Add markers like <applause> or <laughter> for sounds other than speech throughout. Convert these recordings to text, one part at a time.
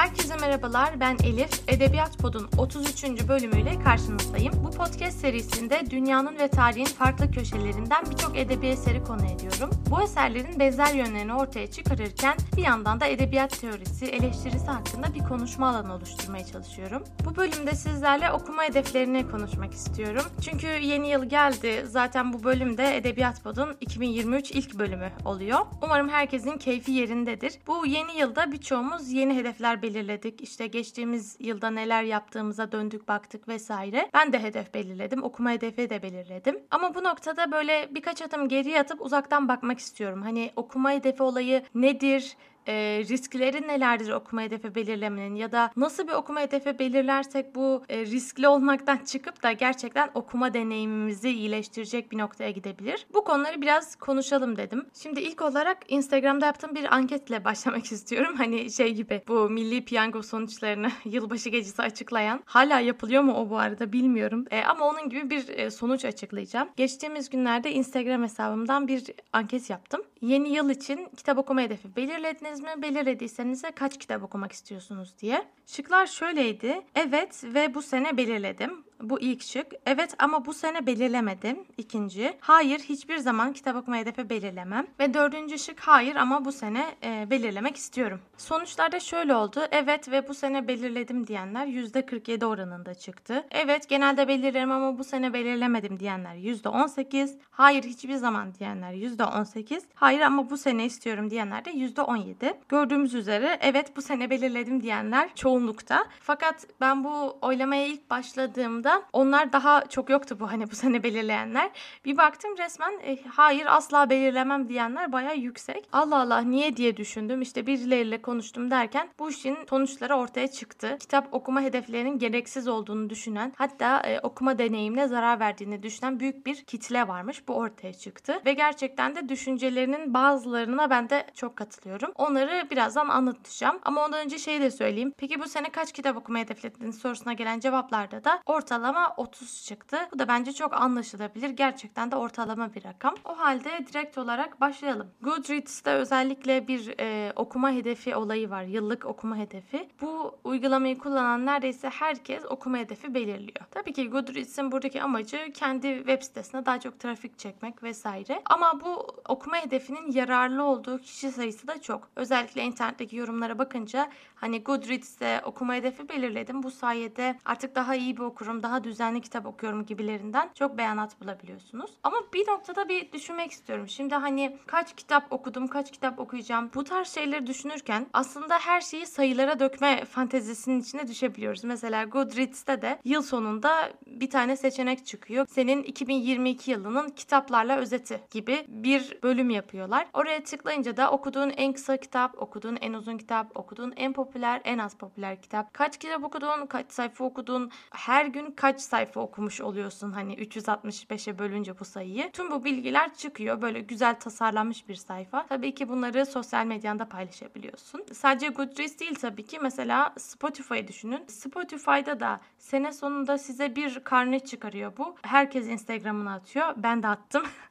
Herkese merhabalar, ben Elif. Edebiyat Pod'un 33. bölümüyle karşınızdayım. Bu podcast serisinde dünyanın ve tarihin farklı köşelerinden birçok edebi eseri konu ediyorum. Bu eserlerin benzer yönlerini ortaya çıkarırken bir yandan da edebiyat teorisi, eleştirisi hakkında bir konuşma alanı oluşturmaya çalışıyorum. Bu bölümde sizlerle okuma hedeflerini konuşmak istiyorum. Çünkü yeni yıl geldi. Zaten bu bölümde Edebiyat Pod'un 2023 ilk bölümü oluyor. Umarım herkesin keyfi yerindedir. Bu yeni yılda birçoğumuz yeni hedefler belirledik. İşte geçtiğimiz yılda neler yaptığımıza döndük baktık vesaire. Ben de hedef belirledim. Okuma hedefi de belirledim. Ama bu noktada böyle birkaç adım geriye atıp uzaktan bakmak istiyorum. Hani okuma hedefi olayı nedir? E, riskleri nelerdir okuma hedefi belirlemenin ya da nasıl bir okuma hedefi belirlersek bu e, riskli olmaktan çıkıp da gerçekten okuma deneyimimizi iyileştirecek bir noktaya gidebilir. Bu konuları biraz konuşalım dedim. Şimdi ilk olarak Instagram'da yaptığım bir anketle <laughs> başlamak istiyorum. Hani şey gibi bu milli piyango sonuçlarını <laughs> yılbaşı gecesi açıklayan. Hala yapılıyor mu o bu arada bilmiyorum. E, ama onun gibi bir e, sonuç açıklayacağım. Geçtiğimiz günlerde Instagram hesabımdan bir anket yaptım. Yeni yıl için kitap okuma hedefi belirlediniz mi? Belirlediyseniz kaç kitap okumak istiyorsunuz diye. Şıklar şöyleydi. Evet ve bu sene belirledim. Bu ilk şık. Evet ama bu sene belirlemedim. İkinci. Hayır hiçbir zaman kitap okuma hedefi belirlemem. Ve dördüncü şık hayır ama bu sene e, belirlemek istiyorum. Sonuçlarda şöyle oldu. Evet ve bu sene belirledim diyenler %47 oranında çıktı. Evet genelde belirlerim ama bu sene belirlemedim diyenler %18. Hayır hiçbir zaman diyenler %18. Hayır ama bu sene istiyorum diyenler de %17. Gördüğümüz üzere evet bu sene belirledim diyenler çoğunlukta. Fakat ben bu oylamaya ilk başladığımda onlar daha çok yoktu bu hani bu sene belirleyenler. Bir baktım resmen e, hayır asla belirlemem diyenler baya yüksek. Allah Allah niye diye düşündüm. İşte birileriyle konuştum derken bu işin sonuçları ortaya çıktı. Kitap okuma hedeflerinin gereksiz olduğunu düşünen hatta e, okuma deneyimine zarar verdiğini düşünen büyük bir kitle varmış. Bu ortaya çıktı. Ve gerçekten de düşüncelerinin bazılarına ben de çok katılıyorum. Onları birazdan anlatacağım. Ama ondan önce şey de söyleyeyim. Peki bu sene kaç kitap okuma hedeflediniz sorusuna gelen cevaplarda da ortalama 30 çıktı. Bu da bence çok anlaşılabilir. Gerçekten de ortalama bir rakam. O halde direkt olarak başlayalım. Goodreads'te özellikle bir e, okuma hedefi olayı var. Yıllık okuma hedefi. Bu uygulamayı kullanan neredeyse herkes okuma hedefi belirliyor. Tabii ki Goodreads'in buradaki amacı kendi web sitesine daha çok trafik çekmek vesaire. Ama bu okuma hedefinin yararlı olduğu kişi sayısı da çok. Özellikle internetteki yorumlara bakınca hani Goodreads'te okuma hedefi belirledim. Bu sayede artık daha iyi bir okurum, daha düzenli kitap okuyorum gibilerinden çok beyanat bulabiliyorsunuz. Ama bir noktada bir düşünmek istiyorum. Şimdi hani kaç kitap okudum, kaç kitap okuyacağım. Bu tarz şeyleri düşünürken aslında her şeyi sayılara dökme fantezisinin içine düşebiliyoruz. Mesela Goodreads'te de yıl sonunda bir tane seçenek çıkıyor. Senin 2022 yılının kitaplarla özeti gibi bir bölüm yapıyorlar. Oraya tıklayınca da okuduğun en kısa kitap, okuduğun en uzun kitap, okuduğun en popüler, en az popüler kitap, kaç kitap okudun, kaç sayfa okudun, her gün kaç sayfa okumuş oluyorsun hani 365'e bölünce bu sayıyı. Tüm bu bilgiler çıkıyor. Böyle güzel tasarlanmış bir sayfa. Tabii ki bunları sosyal medyanda paylaşabiliyorsun. Sadece Goodreads değil tabii ki. Mesela Spotify düşünün. Spotify'da da sene sonunda size bir karne çıkarıyor bu. Herkes Instagram'ına atıyor. Ben de attım. <laughs>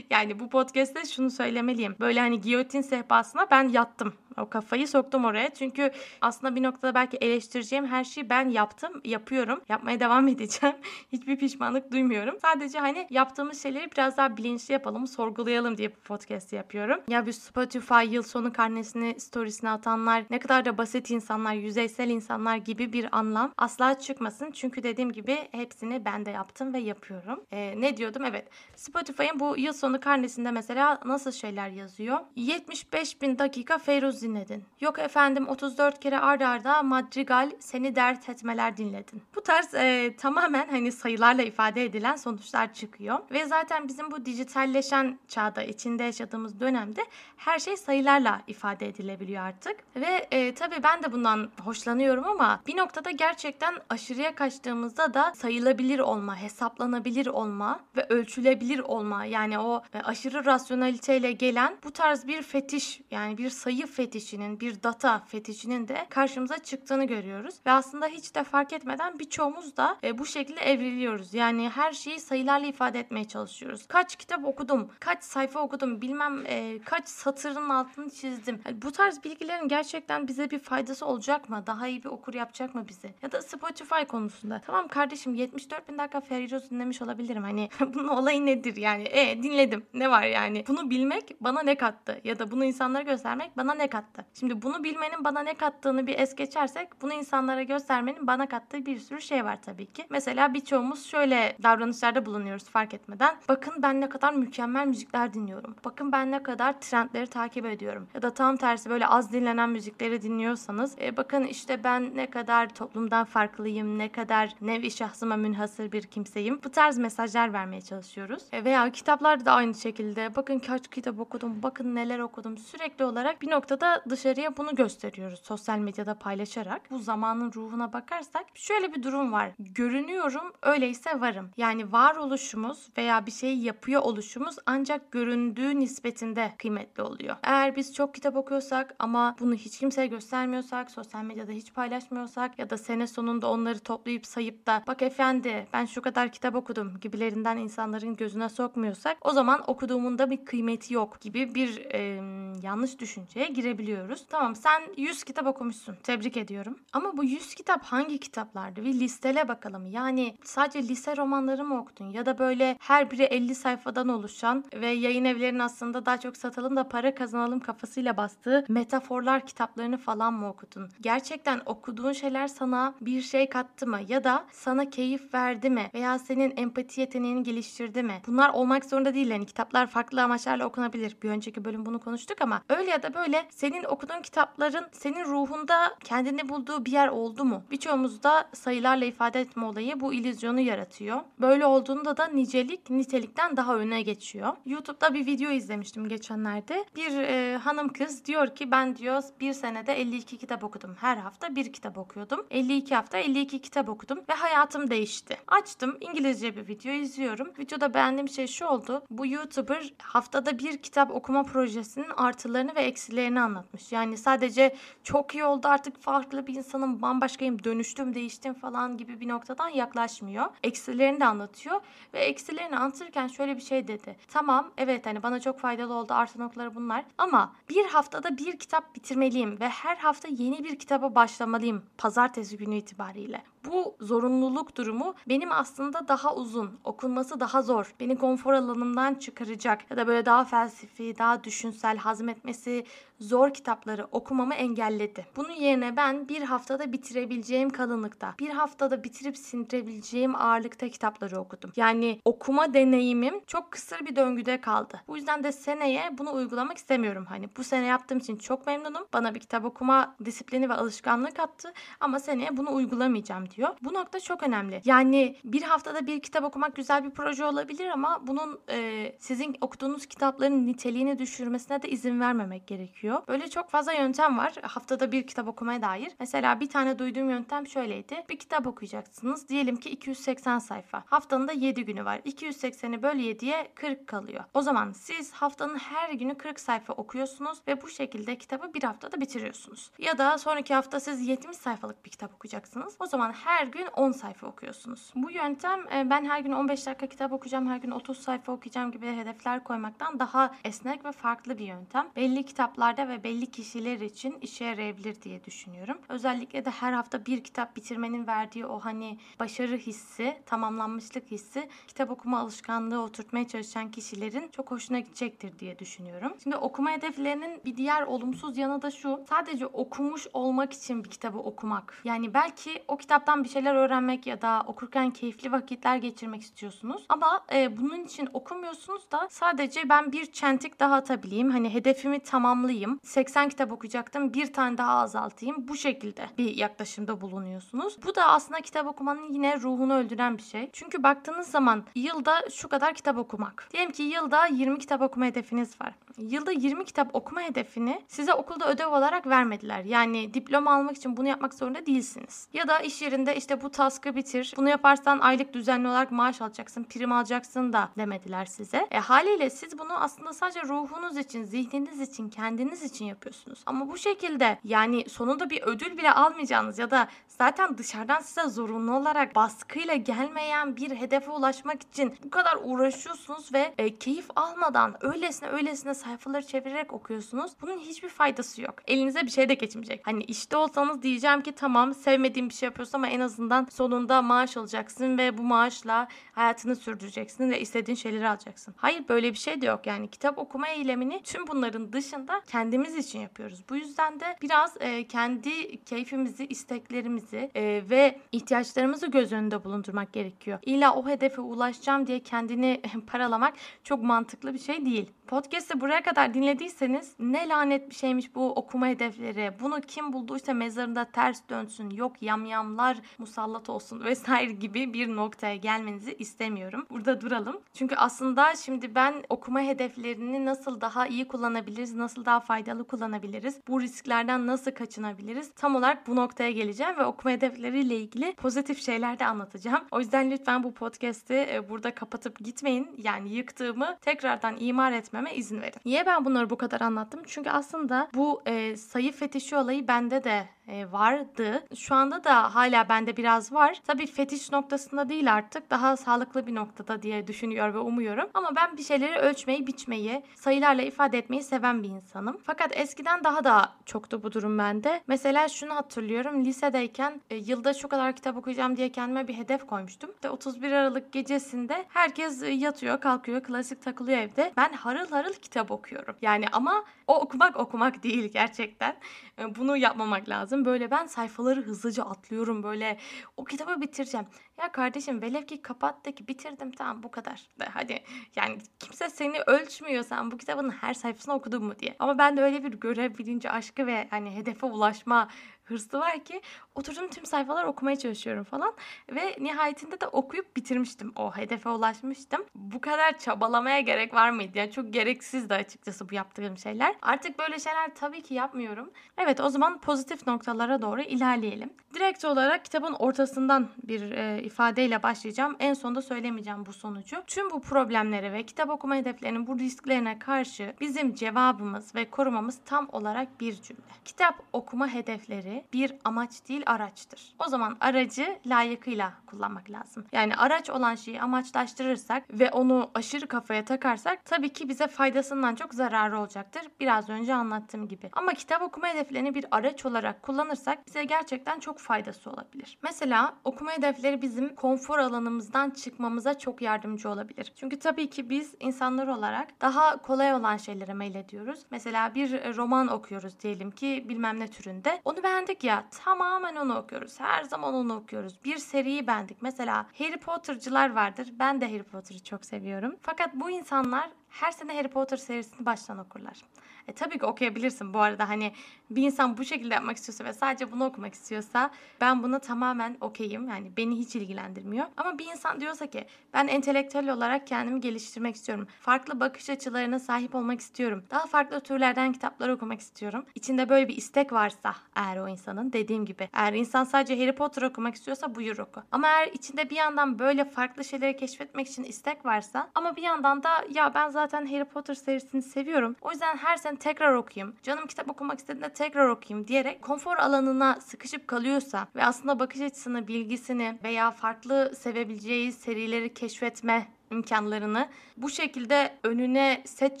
yani bu podcast'te şunu söylemeliyim. Böyle hani giyotin sehpasına ben yattım. O kafayı soktum oraya. Çünkü aslında bir noktada belki eleştireceğim her şeyi ben yaptım, yapıyorum. Yapmaya devam <laughs> edeceğim. Hiçbir pişmanlık duymuyorum. Sadece hani yaptığımız şeyleri biraz daha bilinçli yapalım, sorgulayalım diye bu podcast yapıyorum. Ya bir Spotify yıl sonu karnesini, storiesine atanlar, ne kadar da basit insanlar, yüzeysel insanlar gibi bir anlam asla çıkmasın. Çünkü dediğim gibi hepsini ben de yaptım ve yapıyorum. Ee, ne diyordum? Evet. Spotify'ın bu yıl sonu karnesinde mesela nasıl şeyler yazıyor? 75 bin dakika Feyruz dinledin. Yok efendim 34 kere ardarda arda madrigal seni dert etmeler dinledin. Bu tarz e, tamamen hani sayılarla ifade edilen sonuçlar çıkıyor. Ve zaten bizim bu dijitalleşen çağda içinde yaşadığımız dönemde her şey sayılarla ifade edilebiliyor artık. Ve e, tabii ben de bundan hoşlanıyorum ama bir noktada gerçekten aşırıya kaçtığımızda da sayılabilir olma, hesaplanabilir olma ve ölçülebilir olma yani o o e, aşırı rasyonaliteyle gelen bu tarz bir fetiş yani bir sayı fetişinin, bir data fetişinin de karşımıza çıktığını görüyoruz. Ve aslında hiç de fark etmeden birçoğumuz da e, bu şekilde evriliyoruz. Yani her şeyi sayılarla ifade etmeye çalışıyoruz. Kaç kitap okudum, kaç sayfa okudum, bilmem e, kaç satırın altını çizdim. Yani bu tarz bilgilerin gerçekten bize bir faydası olacak mı? Daha iyi bir okur yapacak mı bizi? Ya da Spotify konusunda. Tamam kardeşim 74 bin dakika Ferrioz dinlemiş olabilirim. Hani <laughs> bunun olayı nedir yani? E dinledim. Ne var yani? Bunu bilmek bana ne kattı? Ya da bunu insanlara göstermek bana ne kattı? Şimdi bunu bilmenin bana ne kattığını bir es geçersek bunu insanlara göstermenin bana kattığı bir sürü şey var tabii ki. Mesela birçoğumuz şöyle davranışlarda bulunuyoruz fark etmeden. Bakın ben ne kadar mükemmel müzikler dinliyorum. Bakın ben ne kadar trendleri takip ediyorum. Ya da tam tersi böyle az dinlenen müzikleri dinliyorsanız e, bakın işte ben ne kadar toplumdan farklıyım, ne kadar nevi şahsıma münhasır bir kimseyim. Bu tarz mesajlar vermeye çalışıyoruz. E, veya kitaplarda da aynı şekilde bakın kaç kitap okudum, bakın neler okudum. Sürekli olarak bir noktada dışarıya bunu gösteriyoruz sosyal medyada paylaşarak. Bu zamanın ruhuna bakarsak şöyle bir durum var. Görünüyorum, öyleyse varım. Yani varoluşumuz veya bir şeyi yapıyor oluşumuz ancak göründüğü nispetinde kıymetli oluyor. Eğer biz çok kitap okuyorsak ama bunu hiç kimseye göstermiyorsak, sosyal medyada hiç paylaşmıyorsak ya da sene sonunda onları toplayıp sayıp da bak efendi ben şu kadar kitap okudum gibilerinden insanların gözüne sokmuyorsak o zaman okuduğumun da bir kıymeti yok gibi bir e, yanlış düşünceye girebiliyoruz. Tamam sen 100 kitap okumuşsun. Tebrik ediyorum. Ama bu 100 kitap hangi kitaplardı? Bir listele bakalım. Yani sadece lise romanları mı okudun? Ya da böyle her biri 50 sayfadan oluşan ve yayın evlerinin aslında daha çok satalım da para kazanalım kafasıyla bastığı metaforlar kitaplarını falan mı okudun? Gerçekten okuduğun şeyler sana bir şey kattı mı? Ya da sana keyif verdi mi? Veya senin empati yeteneğini geliştirdi mi? Bunlar olmak zorunda değil. Yani kitaplar farklı amaçlarla okunabilir. Bir önceki bölüm bunu konuştuk ama öyle ya da böyle senin okuduğun kitapların senin ruhunda kendini bulduğu bir yer oldu mu? Birçoğumuzda sayılarla ifade etme olayı bu illüzyonu yaratıyor. Böyle olduğunda da nicelik nitelikten daha öne geçiyor. YouTube'da bir video izlemiştim geçenlerde. Bir e, hanım kız diyor ki ben diyor bir senede 52 kitap okudum. Her hafta bir kitap okuyordum. 52 hafta 52 kitap okudum ve hayatım değişti. Açtım İngilizce bir video izliyorum. Videoda beğendiğim şey şu oldu. Bu YouTuber haftada bir kitap okuma projesinin artılarını ve eksilerini anlatmış. Yani sadece çok iyi oldu artık farklı bir insanım bambaşkayım dönüştüm değiştim falan gibi bir noktadan yaklaşmıyor. Eksilerini de anlatıyor ve eksilerini anlatırken şöyle bir şey dedi. Tamam evet hani bana çok faydalı oldu artı noktaları bunlar ama bir haftada bir kitap bitirmeliyim ve her hafta yeni bir kitaba başlamalıyım pazartesi günü itibariyle. Bu zorunluluk durumu benim aslında daha uzun, okunması daha zor, beni konfor alanımdan çıkaracak ya da böyle daha felsefi, daha düşünsel, hazmetmesi zor kitapları okumamı engelledi. Bunun yerine ben bir haftada bitirebileceğim kalınlıkta, bir haftada bitirip sindirebileceğim ağırlıkta kitapları okudum. Yani okuma deneyimim çok kısır bir döngüde kaldı. Bu yüzden de seneye bunu uygulamak istemiyorum. Hani bu sene yaptığım için çok memnunum. Bana bir kitap okuma disiplini ve alışkanlık attı ama seneye bunu uygulamayacağım diyor. Bu nokta çok önemli. Yani bir haftada bir kitap okumak güzel bir proje olabilir ama bunun e, sizin okuduğunuz kitapların niteliğini düşürmesine de izin vermemek gerekiyor. Böyle çok fazla yöntem var haftada bir kitap okumaya dair. Mesela bir tane duyduğum yöntem şöyleydi. Bir kitap okuyacaksınız. Diyelim ki 280 sayfa. Haftanın da 7 günü var. 280'i böl 7'ye 40 kalıyor. O zaman siz haftanın her günü 40 sayfa okuyorsunuz ve bu şekilde kitabı bir haftada bitiriyorsunuz. Ya da sonraki hafta siz 70 sayfalık bir kitap okuyacaksınız. O zaman her gün 10 sayfa okuyorsunuz. Bu yöntem e, ben her gün 15 dakika kitap okuyacağım, her gün 30 sayfa okuyacağım gibi hedefler koymaktan daha esnek ve farklı bir yöntem. Belli kitaplarda ve belli kişiler için işe yarayabilir diye düşünüyorum. Özellikle de her hafta bir kitap bitirmenin verdiği o hani başarı hissi, tamamlanmışlık hissi kitap okuma alışkanlığı oturtmaya çalışan kişilerin çok hoşuna gidecektir diye düşünüyorum. Şimdi okuma hedeflerinin bir diğer olumsuz yanı da şu. Sadece okumuş olmak için bir kitabı okumak. Yani belki o kitaptan bir şeyler öğrenmek ya da okurken keyifli vakitler geçirmek istiyorsunuz. Ama e, bunun için okumuyorsunuz da sadece ben bir çentik daha atabileyim. Hani hedefimi tamamlayayım. 80 kitap okuyacaktım. Bir tane daha azaltayım. Bu şekilde bir yaklaşımda bulunuyorsunuz. Bu da aslında kitap okumanın yine ruhunu öldüren bir şey. Çünkü baktığınız zaman yılda şu kadar kitap okumak. Diyelim ki yılda 20 kitap okuma hedefiniz var. Yılda 20 kitap okuma hedefini size okulda ödev olarak vermediler. Yani diploma almak için bunu yapmak zorunda değilsiniz. Ya da iş yerinde işte bu task'ı bitir. Bunu yaparsan aylık düzenli olarak maaş alacaksın, prim alacaksın da demediler size. E haliyle siz bunu aslında sadece ruhunuz için, zihniniz için, kendiniz için yapıyorsunuz. Ama bu şekilde yani sonunda bir ödül bile almayacağınız ya da zaten dışarıdan size zorunlu olarak baskıyla gelmeyen bir hedefe ulaşmak için bu kadar uğraşıyorsunuz ve e, keyif almadan öylesine öylesine sayfaları çevirerek okuyorsunuz. Bunun hiçbir faydası yok. Elinize bir şey de geçmeyecek. Hani işte olsanız diyeceğim ki tamam sevmediğim bir şey yapıyorsun ama en azından sonunda maaş alacaksın ve bu maaşla hayatını sürdüreceksin ve istediğin şeyleri alacaksın. Hayır böyle bir şey de yok. Yani kitap okuma eylemini tüm bunların dışında kendimiz için yapıyoruz. Bu yüzden de biraz e, kendi keyfimizi, isteklerimizi e, ve ihtiyaçlarımızı göz önünde bulundurmak gerekiyor. İlla o hedefe ulaşacağım diye kendini <laughs> paralamak çok mantıklı bir şey değil. Podcast'ı buraya kadar dinlediyseniz ne lanet bir şeymiş bu okuma hedefleri. Bunu kim bulduysa mezarında ters dönsün. Yok yamyamlar musallat olsun <laughs> vesaire gibi bir noktaya gelmenizi istemiyorum. Burada duralım. Çünkü aslında şimdi ben okuma hedeflerini nasıl daha iyi kullanabiliriz, nasıl daha faydalı kullanabiliriz, bu risklerden nasıl kaçınabiliriz tam olarak bu noktaya geleceğim ve okuma hedefleriyle ilgili pozitif şeyler de anlatacağım. O yüzden lütfen bu podcast'i e, burada kapatıp gitmeyin. Yani yıktığımı tekrardan imar etmeme izin verin. Niye ben bunları bu kadar anlattım? Çünkü aslında bu e, sayı fetişi olayı bende de vardı. Şu anda da hala bende biraz var. Tabii fetiş noktasında değil artık. Daha sağlıklı bir noktada diye düşünüyor ve umuyorum. Ama ben bir şeyleri ölçmeyi, biçmeyi, sayılarla ifade etmeyi seven bir insanım. Fakat eskiden daha da çoktu bu durum bende. Mesela şunu hatırlıyorum. Lisedeyken e, yılda şu kadar kitap okuyacağım diye kendime bir hedef koymuştum. Ve 31 Aralık gecesinde herkes yatıyor, kalkıyor, klasik takılıyor evde. Ben harıl harıl kitap okuyorum. Yani ama o okumak okumak değil gerçekten. E, bunu yapmamak lazım. Böyle ben sayfaları hızlıca atlıyorum. Böyle o kitabı bitireceğim. Ya kardeşim velev ki kapat bitirdim tamam bu kadar. De, hadi yani kimse seni ölçmüyor sen bu kitabın her sayfasını okudun mu diye. Ama ben de öyle bir görev bilinci aşkı ve hani hedefe ulaşma hırsı var ki oturdum tüm sayfalar okumaya çalışıyorum falan ve nihayetinde de okuyup bitirmiştim. O hedefe ulaşmıştım. Bu kadar çabalamaya gerek var mıydı? Yani çok gereksizdi açıkçası bu yaptığım şeyler. Artık böyle şeyler tabii ki yapmıyorum. Evet o zaman pozitif noktalara doğru ilerleyelim. Direkt olarak kitabın ortasından bir e, ifadeyle başlayacağım. En sonunda söylemeyeceğim bu sonucu. Tüm bu problemlere ve kitap okuma hedeflerinin bu risklerine karşı bizim cevabımız ve korumamız tam olarak bir cümle. Kitap okuma hedefleri bir amaç değil araçtır. O zaman aracı layıkıyla kullanmak lazım. Yani araç olan şeyi amaçlaştırırsak ve onu aşırı kafaya takarsak tabii ki bize faydasından çok zararı olacaktır. Biraz önce anlattığım gibi. Ama kitap okuma hedeflerini bir araç olarak kullanırsak bize gerçekten çok faydası olabilir. Mesela okuma hedefleri bizim konfor alanımızdan çıkmamıza çok yardımcı olabilir. Çünkü tabii ki biz insanlar olarak daha kolay olan şeylere meylediyoruz. Mesela bir roman okuyoruz diyelim ki bilmem ne türünde. Onu beğendik ya tamamen onu okuyoruz. Her zaman onu okuyoruz. Bir seriyi beğendik. Mesela Harry Potter'cılar vardır. Ben de Harry Potter'ı çok seviyorum. Fakat bu insanlar her sene Harry Potter serisini baştan okurlar. E tabii ki okuyabilirsin bu arada hani bir insan bu şekilde yapmak istiyorsa ve sadece bunu okumak istiyorsa ben buna tamamen okeyim. Yani beni hiç ilgilendirmiyor. Ama bir insan diyorsa ki ben entelektüel olarak kendimi geliştirmek istiyorum. Farklı bakış açılarına sahip olmak istiyorum. Daha farklı türlerden kitaplar okumak istiyorum. İçinde böyle bir istek varsa eğer o insanın dediğim gibi eğer insan sadece Harry Potter okumak istiyorsa buyur oku. Ama eğer içinde bir yandan böyle farklı şeyleri keşfetmek için istek varsa ama bir yandan da ya ben zaten Harry Potter serisini seviyorum. O yüzden her sene tekrar okuyayım. Canım kitap okumak istediğinde tekrar okuyayım diyerek konfor alanına sıkışıp kalıyorsa ve aslında bakış açısını, bilgisini veya farklı sevebileceği serileri keşfetme imkanlarını bu şekilde önüne set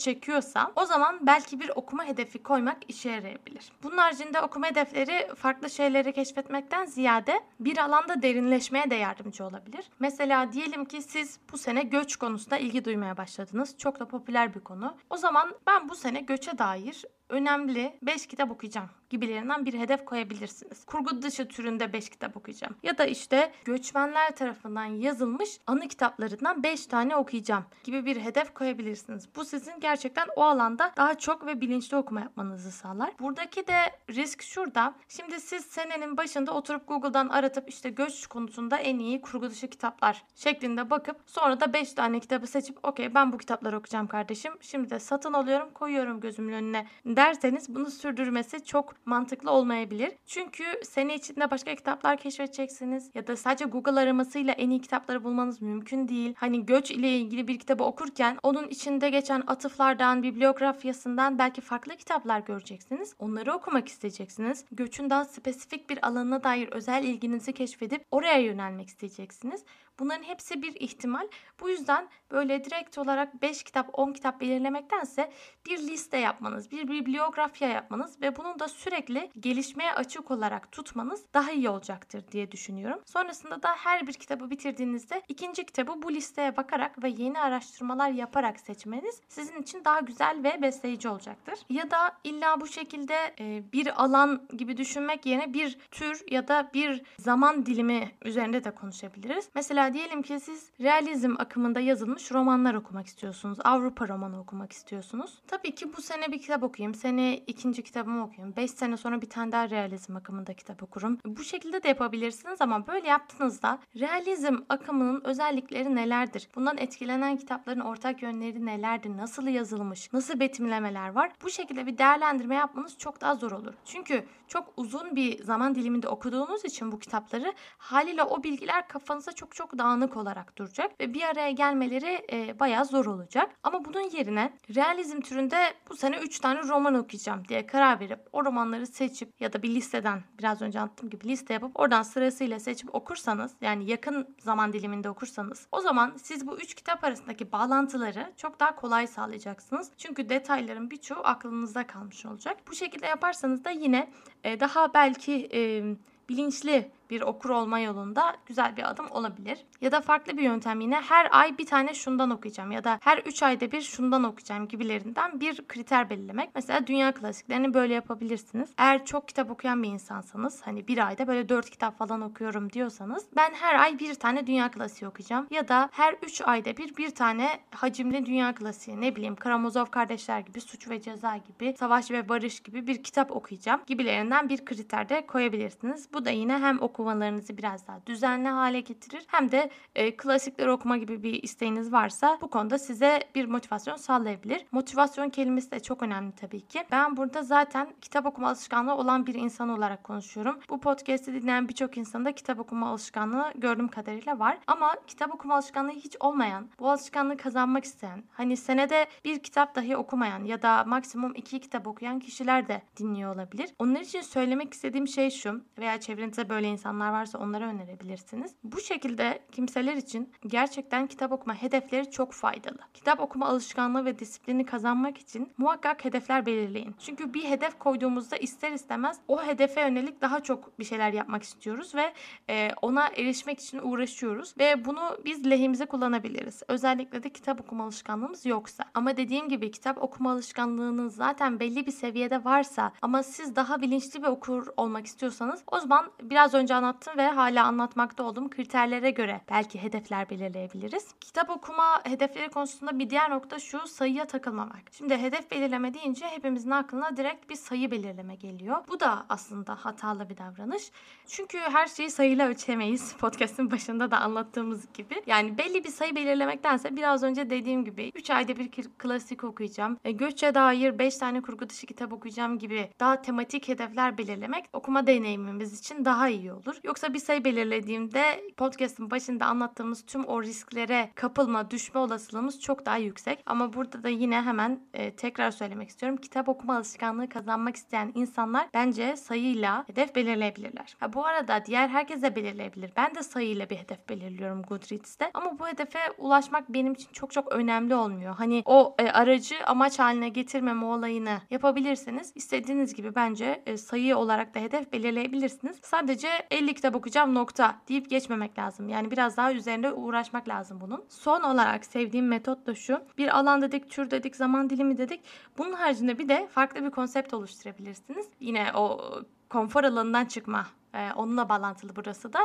çekiyorsa o zaman belki bir okuma hedefi koymak işe yarayabilir. Bunun haricinde okuma hedefleri farklı şeyleri keşfetmekten ziyade bir alanda derinleşmeye de yardımcı olabilir. Mesela diyelim ki siz bu sene göç konusunda ilgi duymaya başladınız. Çok da popüler bir konu. O zaman ben bu sene göçe dair önemli 5 kitap okuyacağım gibilerinden bir hedef koyabilirsiniz. Kurgu dışı türünde 5 kitap okuyacağım. Ya da işte göçmenler tarafından yazılmış anı kitaplarından 5 tane okuyacağım gibi bir hedef koyabilirsiniz. Bu sizin gerçekten o alanda daha çok ve bilinçli okuma yapmanızı sağlar. Buradaki de risk şurada. Şimdi siz senenin başında oturup Google'dan aratıp işte göç konusunda en iyi kurgu dışı kitaplar şeklinde bakıp sonra da 5 tane kitabı seçip okey ben bu kitapları okuyacağım kardeşim. Şimdi de satın alıyorum koyuyorum gözümün önüne derseniz bunu sürdürmesi çok mantıklı olmayabilir. Çünkü sene içinde başka kitaplar keşfedeceksiniz ya da sadece Google aramasıyla en iyi kitapları bulmanız mümkün değil. Hani göç ile ilgili bir kitabı okurken onun içinde geçen atıflardan, bibliografyasından belki farklı kitaplar göreceksiniz. Onları okumak isteyeceksiniz. Göçün daha spesifik bir alanına dair özel ilginizi keşfedip oraya yönelmek isteyeceksiniz. Bunların hepsi bir ihtimal. Bu yüzden böyle direkt olarak 5 kitap 10 kitap belirlemektense bir liste yapmanız, bir bibliografya yapmanız ve bunun da sürekli gelişmeye açık olarak tutmanız daha iyi olacaktır diye düşünüyorum. Sonrasında da her bir kitabı bitirdiğinizde ikinci kitabı bu listeye bakarak ve yeni araştırmalar yaparak seçmeniz sizin için daha güzel ve besleyici olacaktır. Ya da illa bu şekilde bir alan gibi düşünmek yerine bir tür ya da bir zaman dilimi üzerinde de konuşabiliriz. Mesela diyelim ki siz realizm akımında yazılmış romanlar okumak istiyorsunuz. Avrupa romanı okumak istiyorsunuz. Tabii ki bu sene bir kitap okuyayım. Sene ikinci kitabımı okuyayım. Beş sene sonra bir tane daha realizm akımında kitap okurum. Bu şekilde de yapabilirsiniz ama böyle yaptığınızda realizm akımının özellikleri nelerdir? Bundan etkilenen kitapların ortak yönleri nelerdir? Nasıl yazılmış? Nasıl betimlemeler var? Bu şekilde bir değerlendirme yapmanız çok daha zor olur. Çünkü çok uzun bir zaman diliminde okuduğunuz için bu kitapları haliyle o bilgiler kafanıza çok çok dağınık olarak duracak ve bir araya gelmeleri e, bayağı zor olacak. Ama bunun yerine realizm türünde bu sene 3 tane roman okuyacağım diye karar verip o romanları seçip ya da bir listeden biraz önce anlattığım gibi liste yapıp oradan sırasıyla seçip okursanız yani yakın zaman diliminde okursanız o zaman siz bu 3 kitap arasındaki bağlantıları çok daha kolay sağlayacaksınız. Çünkü detayların birçoğu aklınızda kalmış olacak. Bu şekilde yaparsanız da yine e, daha belki e, bilinçli bir okur olma yolunda güzel bir adım olabilir. Ya da farklı bir yöntem yine her ay bir tane şundan okuyacağım ya da her 3 ayda bir şundan okuyacağım gibilerinden bir kriter belirlemek. Mesela dünya klasiklerini böyle yapabilirsiniz. Eğer çok kitap okuyan bir insansanız hani bir ayda böyle 4 kitap falan okuyorum diyorsanız ben her ay bir tane dünya klasiği okuyacağım ya da her 3 ayda bir bir tane hacimli dünya klasiği ne bileyim Karamazov kardeşler gibi Suç ve Ceza gibi Savaş ve Barış gibi bir kitap okuyacağım gibilerinden bir kriter de koyabilirsiniz. Bu da yine hem oku okumalarınızı biraz daha düzenli hale getirir. Hem de e, klasikleri okuma gibi bir isteğiniz varsa bu konuda size bir motivasyon sağlayabilir. Motivasyon kelimesi de çok önemli tabii ki. Ben burada zaten kitap okuma alışkanlığı olan bir insan olarak konuşuyorum. Bu podcast'i dinleyen birçok insanda kitap okuma alışkanlığı gördüğüm kadarıyla var. Ama kitap okuma alışkanlığı hiç olmayan, bu alışkanlığı kazanmak isteyen, hani senede bir kitap dahi okumayan ya da maksimum iki kitap okuyan kişiler de dinliyor olabilir. Onlar için söylemek istediğim şey şu veya çevrenizde böyle insan insanlar varsa onlara önerebilirsiniz. Bu şekilde kimseler için gerçekten kitap okuma hedefleri çok faydalı. Kitap okuma alışkanlığı ve disiplini kazanmak için muhakkak hedefler belirleyin. Çünkü bir hedef koyduğumuzda ister istemez o hedefe yönelik daha çok bir şeyler yapmak istiyoruz ve e, ona erişmek için uğraşıyoruz ve bunu biz lehimize kullanabiliriz. Özellikle de kitap okuma alışkanlığımız yoksa. Ama dediğim gibi kitap okuma alışkanlığınız zaten belli bir seviyede varsa ama siz daha bilinçli bir okur olmak istiyorsanız o zaman biraz önce anlattım ve hala anlatmakta olduğum kriterlere göre belki hedefler belirleyebiliriz. Kitap okuma hedefleri konusunda bir diğer nokta şu sayıya takılmamak. Şimdi hedef belirleme deyince hepimizin aklına direkt bir sayı belirleme geliyor. Bu da aslında hatalı bir davranış. Çünkü her şeyi sayıyla ölçemeyiz. <laughs> Podcast'ın başında da anlattığımız gibi. Yani belli bir sayı belirlemektense biraz önce dediğim gibi 3 ayda bir klasik okuyacağım. E, göçe dair 5 tane kurgu dışı kitap okuyacağım gibi daha tematik hedefler belirlemek okuma deneyimimiz için daha iyi olur olur. Yoksa bir sayı belirlediğimde podcast'ın başında anlattığımız tüm o risklere kapılma, düşme olasılığımız çok daha yüksek. Ama burada da yine hemen e, tekrar söylemek istiyorum. Kitap okuma alışkanlığı kazanmak isteyen insanlar bence sayıyla hedef belirleyebilirler. Ha, bu arada diğer herkes de belirleyebilir. Ben de sayıyla bir hedef belirliyorum Goodreads'te. Ama bu hedefe ulaşmak benim için çok çok önemli olmuyor. Hani o e, aracı amaç haline getirmeme olayını yapabilirseniz istediğiniz gibi bence e, sayı olarak da hedef belirleyebilirsiniz. Sadece 50 kitap okuyacağım nokta deyip geçmemek lazım. Yani biraz daha üzerinde uğraşmak lazım bunun. Son olarak sevdiğim metot da şu. Bir alan dedik, tür dedik, zaman dilimi dedik. Bunun haricinde bir de farklı bir konsept oluşturabilirsiniz. Yine o konfor alanından çıkma ee, onunla bağlantılı burası da.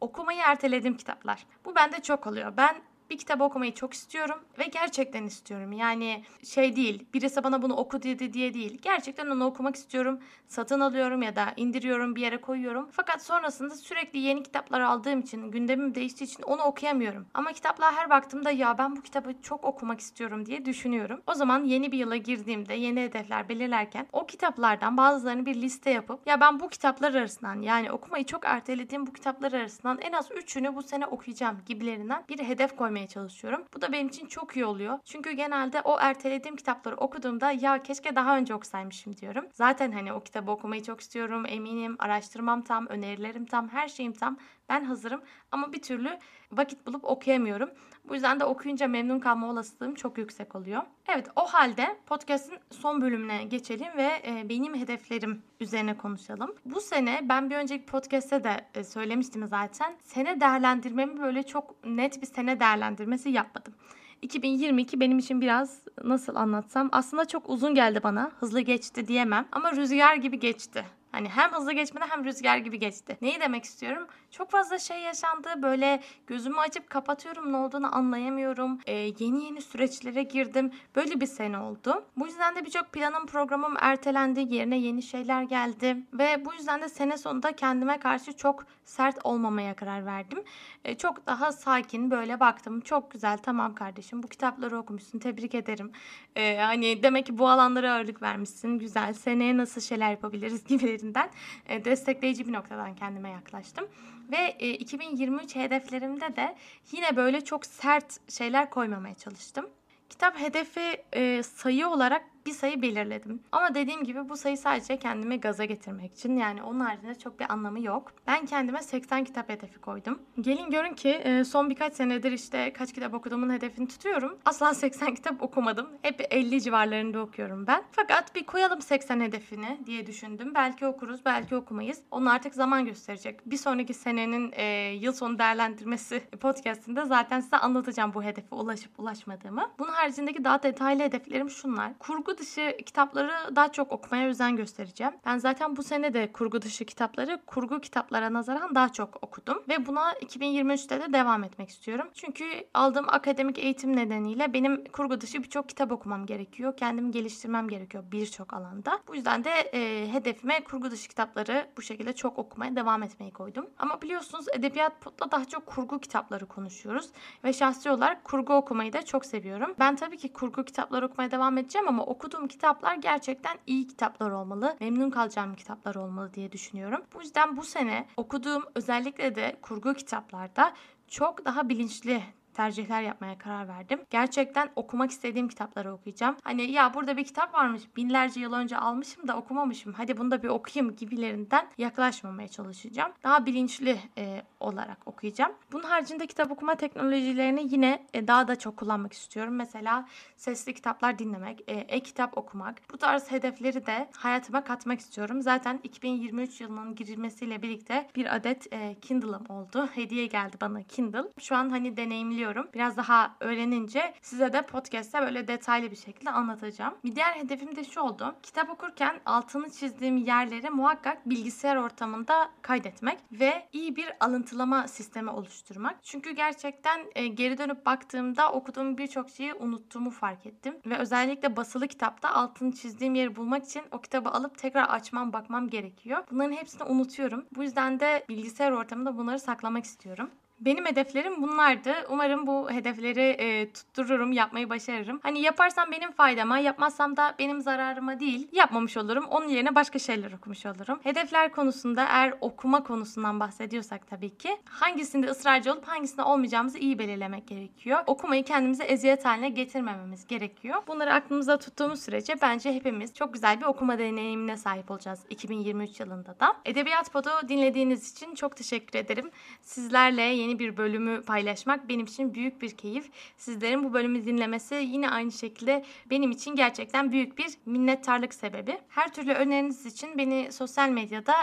Okumayı ertelediğim kitaplar. Bu bende çok oluyor. Ben Bir kitap okumayı çok istiyorum ve gerçekten istiyorum. Yani şey değil, birisi bana bunu oku dedi diye değil. Gerçekten onu okumak istiyorum. Satın alıyorum ya da indiriyorum bir yere koyuyorum. Fakat sonrasında sürekli yeni kitaplar aldığım için, gündemim değiştiği için onu okuyamıyorum. Ama kitaplar her baktığımda ya ben bu kitabı çok okumak istiyorum diye düşünüyorum. O zaman yeni bir yıla girdiğimde yeni hedefler belirlerken o kitaplardan bazılarını bir liste yapıp ya ben bu kitaplar arasından yani okumayı çok ertelediğim bu kitaplar arasından en az 3'ünü bu sene okuyacağım gibilerinden bir hedef koymaya çalışıyorum. Bu da benim için çok iyi oluyor. Çünkü genelde o ertelediğim kitapları okuduğumda ya keşke daha önce okusaymışım diyorum. Zaten hani o kitabı okumayı çok istiyorum. Eminim araştırmam tam, önerilerim tam, her şeyim tam. Ben hazırım ama bir türlü vakit bulup okuyamıyorum. Bu yüzden de okuyunca memnun kalma olasılığım çok yüksek oluyor. Evet o halde podcast'in son bölümüne geçelim ve e, benim hedeflerim üzerine konuşalım. Bu sene ben bir önceki podcast'te de e, söylemiştim zaten. Sene değerlendirmemi böyle çok net bir sene değerlendirmesi yapmadım. 2022 benim için biraz nasıl anlatsam aslında çok uzun geldi bana. Hızlı geçti diyemem ama rüzgar gibi geçti. Hani hem hızlı geçmedi hem rüzgar gibi geçti. Neyi demek istiyorum? Çok fazla şey yaşandı. Böyle gözümü açıp kapatıyorum ne olduğunu anlayamıyorum. Ee, yeni yeni süreçlere girdim. Böyle bir sene oldu. Bu yüzden de birçok planım programım ertelendi. Yerine yeni şeyler geldi. Ve bu yüzden de sene sonunda kendime karşı çok sert olmamaya karar verdim. Ee, çok daha sakin böyle baktım. Çok güzel tamam kardeşim bu kitapları okumuşsun tebrik ederim. Ee, hani demek ki bu alanlara ağırlık vermişsin. Güzel seneye nasıl şeyler yapabiliriz <laughs> gibilerinden e, destekleyici bir noktadan kendime yaklaştım. Ve e, 2023 hedeflerimde de yine böyle çok sert şeyler koymamaya çalıştım. Kitap hedefi e, sayı olarak bir sayı belirledim. Ama dediğim gibi bu sayı sadece kendimi gaza getirmek için. Yani onun haricinde çok bir anlamı yok. Ben kendime 80 kitap hedefi koydum. Gelin görün ki e, son birkaç senedir işte kaç kitap okuduğumun hedefini tutuyorum. Asla <laughs> 80 kitap okumadım. Hep 50 civarlarında okuyorum ben. Fakat bir koyalım 80 hedefini diye düşündüm. Belki okuruz, belki okumayız. Onu artık zaman gösterecek. Bir sonraki senenin e, yıl sonu değerlendirmesi <laughs> podcastinde zaten size anlatacağım bu hedefe ulaşıp ulaşmadığımı. Bunun haricindeki daha detaylı hedeflerim şunlar. Kurgu dışı kitapları daha çok okumaya özen göstereceğim. Ben zaten bu sene de kurgu dışı kitapları kurgu kitaplara nazaran daha çok okudum. Ve buna 2023'te de devam etmek istiyorum. Çünkü aldığım akademik eğitim nedeniyle benim kurgu dışı birçok kitap okumam gerekiyor. Kendimi geliştirmem gerekiyor birçok alanda. Bu yüzden de e, hedefime kurgu dışı kitapları bu şekilde çok okumaya devam etmeyi koydum. Ama biliyorsunuz edebiyat potla daha çok kurgu kitapları konuşuyoruz. Ve şahsi olarak kurgu okumayı da çok seviyorum. Ben tabii ki kurgu kitapları okumaya devam edeceğim ama okuduğum kitaplar gerçekten iyi kitaplar olmalı. Memnun kalacağım kitaplar olmalı diye düşünüyorum. Bu yüzden bu sene okuduğum özellikle de kurgu kitaplarda çok daha bilinçli tercihler yapmaya karar verdim. Gerçekten okumak istediğim kitapları okuyacağım. Hani ya burada bir kitap varmış binlerce yıl önce almışım da okumamışım. Hadi bunu da bir okuyayım gibilerinden yaklaşmamaya çalışacağım. Daha bilinçli e, olarak okuyacağım. Bunun haricinde kitap okuma teknolojilerini yine e, daha da çok kullanmak istiyorum. Mesela sesli kitaplar dinlemek, e, e-kitap okumak. Bu tarz hedefleri de hayatıma katmak istiyorum. Zaten 2023 yılının girilmesiyle birlikte bir adet e, Kindle'ım oldu. Hediye geldi bana Kindle. Şu an hani deneyimliyorum biliyorum. Biraz daha öğrenince size de podcast'te böyle detaylı bir şekilde anlatacağım. Bir diğer hedefim de şu oldu. Kitap okurken altını çizdiğim yerleri muhakkak bilgisayar ortamında kaydetmek ve iyi bir alıntılama sistemi oluşturmak. Çünkü gerçekten e, geri dönüp baktığımda okuduğum birçok şeyi unuttuğumu fark ettim. Ve özellikle basılı kitapta altını çizdiğim yeri bulmak için o kitabı alıp tekrar açmam bakmam gerekiyor. Bunların hepsini unutuyorum. Bu yüzden de bilgisayar ortamında bunları saklamak istiyorum. Benim hedeflerim bunlardı. Umarım bu hedefleri e, tuttururum, yapmayı başarırım. Hani yaparsam benim faydama, yapmazsam da benim zararıma değil. Yapmamış olurum. Onun yerine başka şeyler okumuş olurum. Hedefler konusunda eğer okuma konusundan bahsediyorsak tabii ki hangisinde ısrarcı olup hangisinde olmayacağımızı iyi belirlemek gerekiyor. Okumayı kendimize eziyet haline getirmememiz gerekiyor. Bunları aklımızda tuttuğumuz sürece bence hepimiz çok güzel bir okuma deneyimine sahip olacağız 2023 yılında da. Edebiyat Pod'u dinlediğiniz için çok teşekkür ederim. Sizlerle yeni yeni bir bölümü paylaşmak benim için büyük bir keyif. Sizlerin bu bölümü dinlemesi yine aynı şekilde benim için gerçekten büyük bir minnettarlık sebebi. Her türlü öneriniz için beni sosyal medyada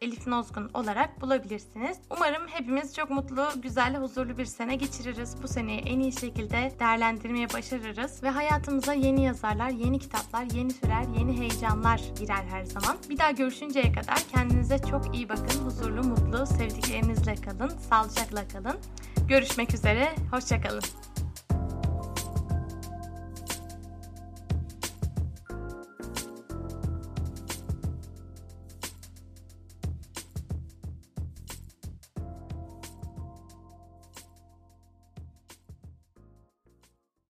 @elifnozgun olarak bulabilirsiniz. Umarım hepimiz çok mutlu, güzel, huzurlu bir sene geçiririz. Bu seneyi en iyi şekilde değerlendirmeye başarırız ve hayatımıza yeni yazarlar, yeni kitaplar, yeni türer, yeni heyecanlar girer her zaman. Bir daha görüşünceye kadar kendinize çok iyi bakın. Huzurlu, mutlu, sevdiklerinizle kalın. Sağlıcakla kalın. Görüşmek üzere. Hoşçakalın.